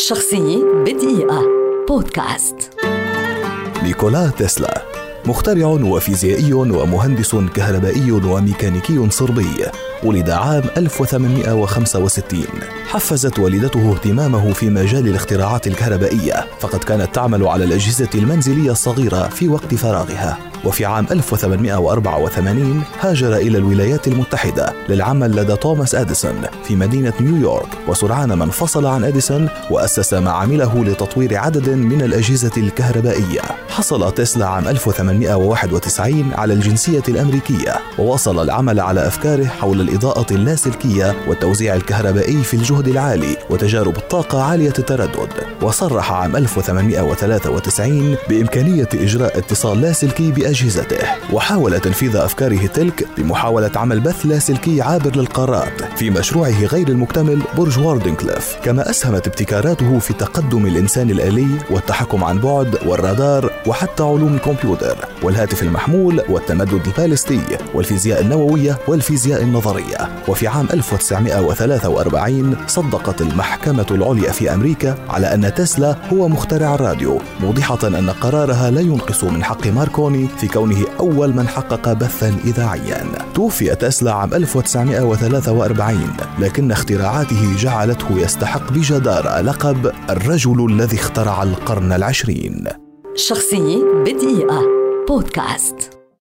شخصية بدقيقة. بودكاست. نيكولا تسلا مخترع وفيزيائي ومهندس كهربائي وميكانيكي صربي. ولد عام 1865 حفزت والدته اهتمامه في مجال الاختراعات الكهربائية فقد كانت تعمل على الأجهزة المنزلية الصغيرة في وقت فراغها. وفي عام 1884 هاجر إلى الولايات المتحدة للعمل لدى توماس أديسون في مدينة نيويورك وسرعان ما انفصل عن أديسون وأسس معامله لتطوير عدد من الأجهزة الكهربائية. حصل تسلا عام 1891 على الجنسية الأمريكية وواصل العمل على أفكاره حول الإضاءة اللاسلكية والتوزيع الكهربائي في الجهد العالي وتجارب الطاقة عالية التردد. وصرح عام 1893 بإمكانية إجراء اتصال لاسلكي بأجهزته. وحاول تنفيذ أفكاره تلك بمحاولة عمل بث لاسلكي عابر للقارات في مشروعه غير المكتمل برج واردنكليف. كما أسهمت ابتكاراته في تقدم الإنسان الآلي والتحكم عن بعد والرادار وحتى علوم الكمبيوتر والهاتف المحمول والتمدد البالستي والفيزياء النووية والفيزياء النظرية. وفي عام 1943 صدقت المحكمة العليا في أمريكا على أن تسلا هو مخترع الراديو موضحة أن قرارها لا ينقص من حق ماركوني في كونه أول من حقق بثا إذاعيا. توفي تسلا عام 1943 لكن اختراعاته جعلته يستحق بجدارة لقب الرجل الذي اخترع القرن العشرين. شخصية بدقيقة. بودكاست.